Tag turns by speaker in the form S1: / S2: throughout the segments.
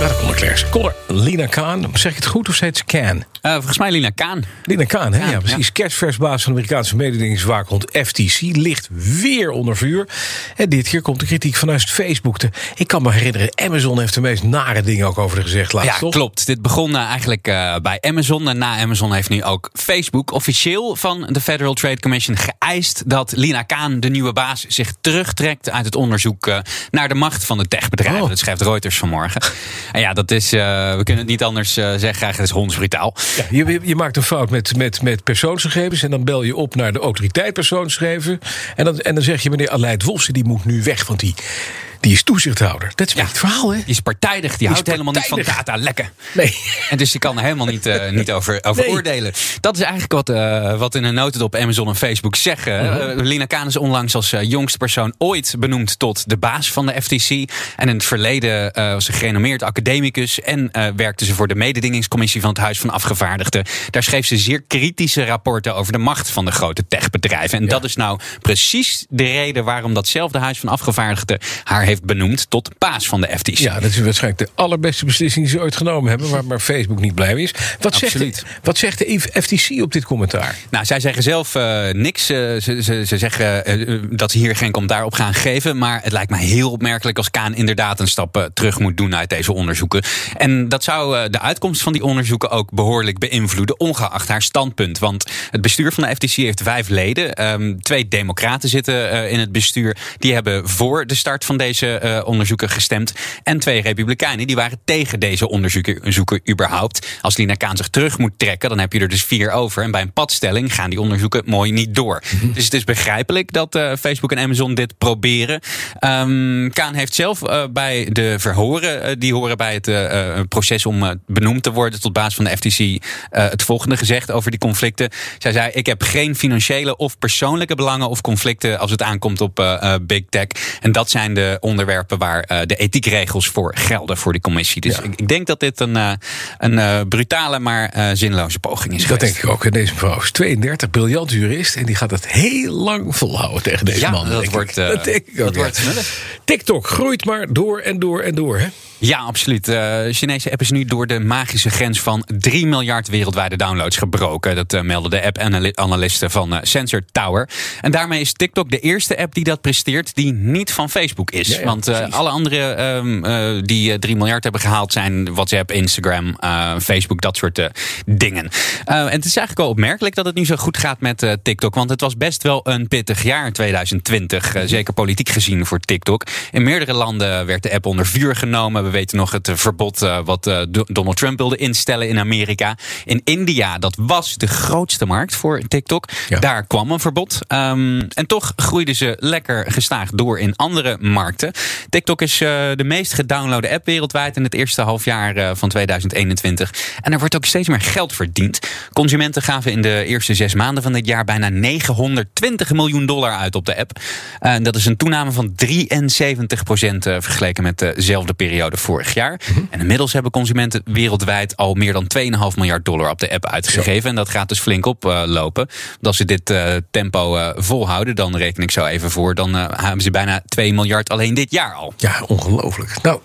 S1: Ja, komt Leclerc. Connor, Lina Kaan, zeg ik het goed of steeds Can?
S2: Uh, volgens mij Lina Kaan.
S1: Lina Kaan, hè?
S2: Kaan,
S1: ja, precies. Kerstversbaas van de Amerikaanse mededingingswaakhond FTC ligt weer onder vuur. En dit keer komt de kritiek vanuit Facebook. Te, ik kan me herinneren, Amazon heeft de meest nare dingen ook over de gezegd laatst,
S2: Ja,
S1: toch?
S2: klopt. Dit begon uh, eigenlijk uh, bij Amazon. En na Amazon heeft nu ook Facebook officieel van de Federal Trade Commission geëist dat Lina Kaan, de nieuwe baas, zich terugtrekt uit het onderzoek uh, naar de macht van de techbedrijven.
S1: Oh.
S2: Dat schrijft Reuters vanmorgen. En ja, dat is, we kunnen het niet anders zeggen. Het is hondsbrutaal.
S1: Je, je, maakt een fout met, met, met persoonsgegevens. En dan bel je op naar de autoriteit persoonsgegevens. En dan, en dan zeg je, meneer Aleid Wolfsen, die moet nu weg. Want die, die is toezichthouder. Dat is ja, het verhaal, hè?
S2: Die is partijdig. Die, die houdt helemaal niet van data lekken.
S1: Nee.
S2: En dus die kan er helemaal niet, uh, niet over, over nee. oordelen. Dat is eigenlijk wat, uh, wat in een notendop Amazon en Facebook zeggen. Uh. Lina Kaan is onlangs als jongste persoon ooit benoemd tot de baas van de FTC. En in het verleden was ze gerenommeerd academicus. En werkte ze voor de mededingingscommissie van het Huis van Afgevaardigden. Daar schreef ze zeer kritische rapporten over de macht van de grote techbedrijven. En ja. dat is nou precies de reden waarom datzelfde Huis van Afgevaardigden haar heeft benoemd tot baas van de FTC.
S1: Ja, dat is waarschijnlijk de allerbeste beslissing die ze ooit genomen hebben, waar maar Facebook niet blij mee is. Wat zegt, de, wat zegt de FTC op dit commentaar?
S2: Nou, zij zeggen zelf uh, niks. Uh, ze, ze, ze, zeggen uh, dat ze hier geen commentaar op gaan geven. Maar het lijkt mij heel opmerkelijk als Kaan inderdaad een stap terug moet doen uit deze onderzoeken. En dat zou de uitkomst van die onderzoeken ook behoorlijk beïnvloeden, ongeacht haar standpunt. Want het bestuur van de FTC heeft vijf leden. Um, twee democraten zitten in het bestuur. Die hebben voor de start van deze uh, onderzoeken gestemd. En twee republikeinen die waren tegen deze onderzoeken überhaupt. Als Lina Kaan zich terug moet trekken, dan heb je er dus vier over. En bij een padstelling gaan die onderzoeken mooi niet door. Mm -hmm. Dus het is begrijpelijk dat uh, Facebook en Amazon dit proberen. Um, Kaan heeft zelf uh, bij de verhoren, die horen bij het proces om benoemd te worden tot baas van de FTC, het volgende gezegd over die conflicten. Zij zei: Ik heb geen financiële of persoonlijke belangen of conflicten als het aankomt op big tech. En dat zijn de onderwerpen waar uh, de ethiekregels voor gelden voor die commissie. Dus ja. ik, ik, denk dat dit een, uh, een uh, brutale, maar zinloze poging is.
S1: Dat
S2: geweest.
S1: denk ik ook. En deze mevrouw is 32, briljant jurist. En die gaat het heel lang volhouden tegen deze
S2: ja,
S1: man.
S2: Dat wordt.
S1: Dat
S2: wordt
S1: TikTok groeit maar door en door en door. Hè?
S2: Ja, absoluut. De uh, Chinese app is nu door de magische grens van 3 miljard wereldwijde downloads gebroken. Dat uh, melden de app-analisten van uh, Sensor Tower. En daarmee is TikTok de eerste app die dat presteert die niet van Facebook is.
S1: Ja, ja,
S2: Want alle andere um, die 3 miljard hebben gehaald zijn WhatsApp, Instagram, Facebook, dat soort dingen. en het is eigenlijk wel opmerkelijk dat het nu zo goed gaat met TikTok. Want het was best wel een pittig jaar 2020. zeker politiek gezien voor TikTok. In meerdere landen werd de app onder vuur genomen. We weten nog het verbod uh, wat uh, Donald Trump wilde instellen in Amerika. In India, dat was de grootste markt voor TikTok. Ja. Daar kwam een verbod. Um, en toch groeiden ze lekker gestaag door in andere markten. TikTok is de meest gedownloade app wereldwijd in het eerste halfjaar van 2021. En er wordt ook steeds meer geld verdiend. Consumenten gaven in de eerste zes maanden van dit jaar bijna 920 miljoen dollar uit op de app. dat is een toename van 73 procent vergeleken met dezelfde periode vorig jaar.
S1: Mhm.
S2: En inmiddels hebben consumenten wereldwijd al meer dan 2,5 miljard dollar op de app uitgegeven. En dat gaat dus flink oplopen. Uh, als ze dit uh, tempo uh, volhouden, dan reken ik zo even voor, dan hebben ze bijna 2 miljard alleen dit jaar al.
S1: Ja, ongelooflijk. Nou,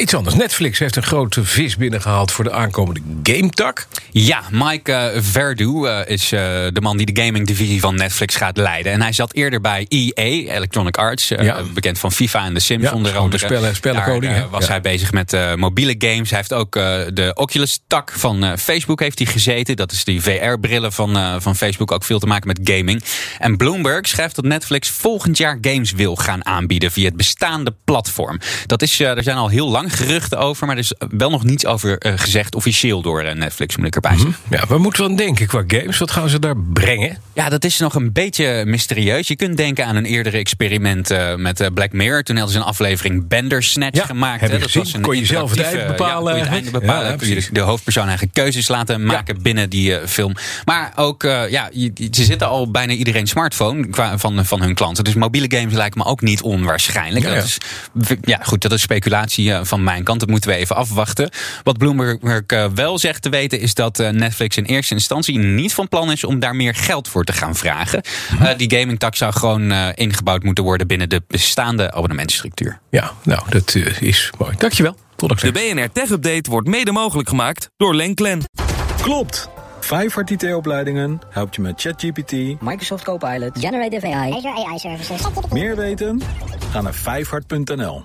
S1: iets anders. Netflix heeft een grote vis binnengehaald voor de aankomende gametak.
S2: Ja, Mike Verdu is de man die de gaming divisie van Netflix gaat leiden. En hij zat eerder bij EA, Electronic Arts,
S1: Ja.
S2: bekend van FIFA en The Sims
S1: Ja,
S2: onder
S1: de
S2: andere.
S1: spellen- spellenkoning,
S2: eh, was
S1: Ja.
S2: hij bezig met eh, mobiele games. Hij heeft ook eh, de Oculus-tak van eh, Facebook heeft hij gezeten. Dat is die VR-brillen van, van Facebook. Ook veel te maken met gaming. En Bloomberg schrijft dat Netflix volgend jaar games wil gaan aanbieden via het bestaande platform. Dat is, er zijn al heel lang geruchten over, maar er is wel nog niets over gezegd officieel door Netflix, moet ik erbij zeggen.
S1: Ja, waar moeten we aan denken qua games? Wat gaan ze daar brengen?
S2: Ja, dat is nog een beetje mysterieus. Je kunt denken aan een eerdere experiment met Black Mirror. Toen hadden ze een aflevering Bandersnatch
S1: Ja,
S2: gemaakt. Dat. Was een
S1: Kon je zelf het
S2: interactieve-
S1: eind bepalen
S2: Ja, het bepalen. Kun je de, de hoofdpersoon eigen keuzes laten maken binnen die eh, film. Maar ook, eh, ja, ze zitten al bijna iedereen smartphone qua, van, van hun klanten. Dus mobiele games lijken me ook niet onwaarschijnlijk.
S1: Ja,
S2: Dat is, ja, goed, dat is speculatie eh, van mijn kant. Dat moeten we even afwachten. Wat Bloomberg wel zegt te weten is dat Netflix in eerste instantie niet van plan is om daar meer geld voor te gaan vragen.
S1: Mhm.
S2: Die gaming tax zou gewoon ingebouwd moeten worden binnen de bestaande abonnementsstructuur.
S1: Ja, nou, dat is mooi. Dankjewel. Tot
S3: De. BNR Tech Update wordt mede mogelijk gemaakt door Lenklen.
S4: Klopt! Vijfhart IT-opleidingen helpt je met ChatGPT.
S5: Microsoft Copilot.
S6: Generative AI.
S7: Azure AI Services.
S4: Meer weten? Ga naar vijfhart.nl.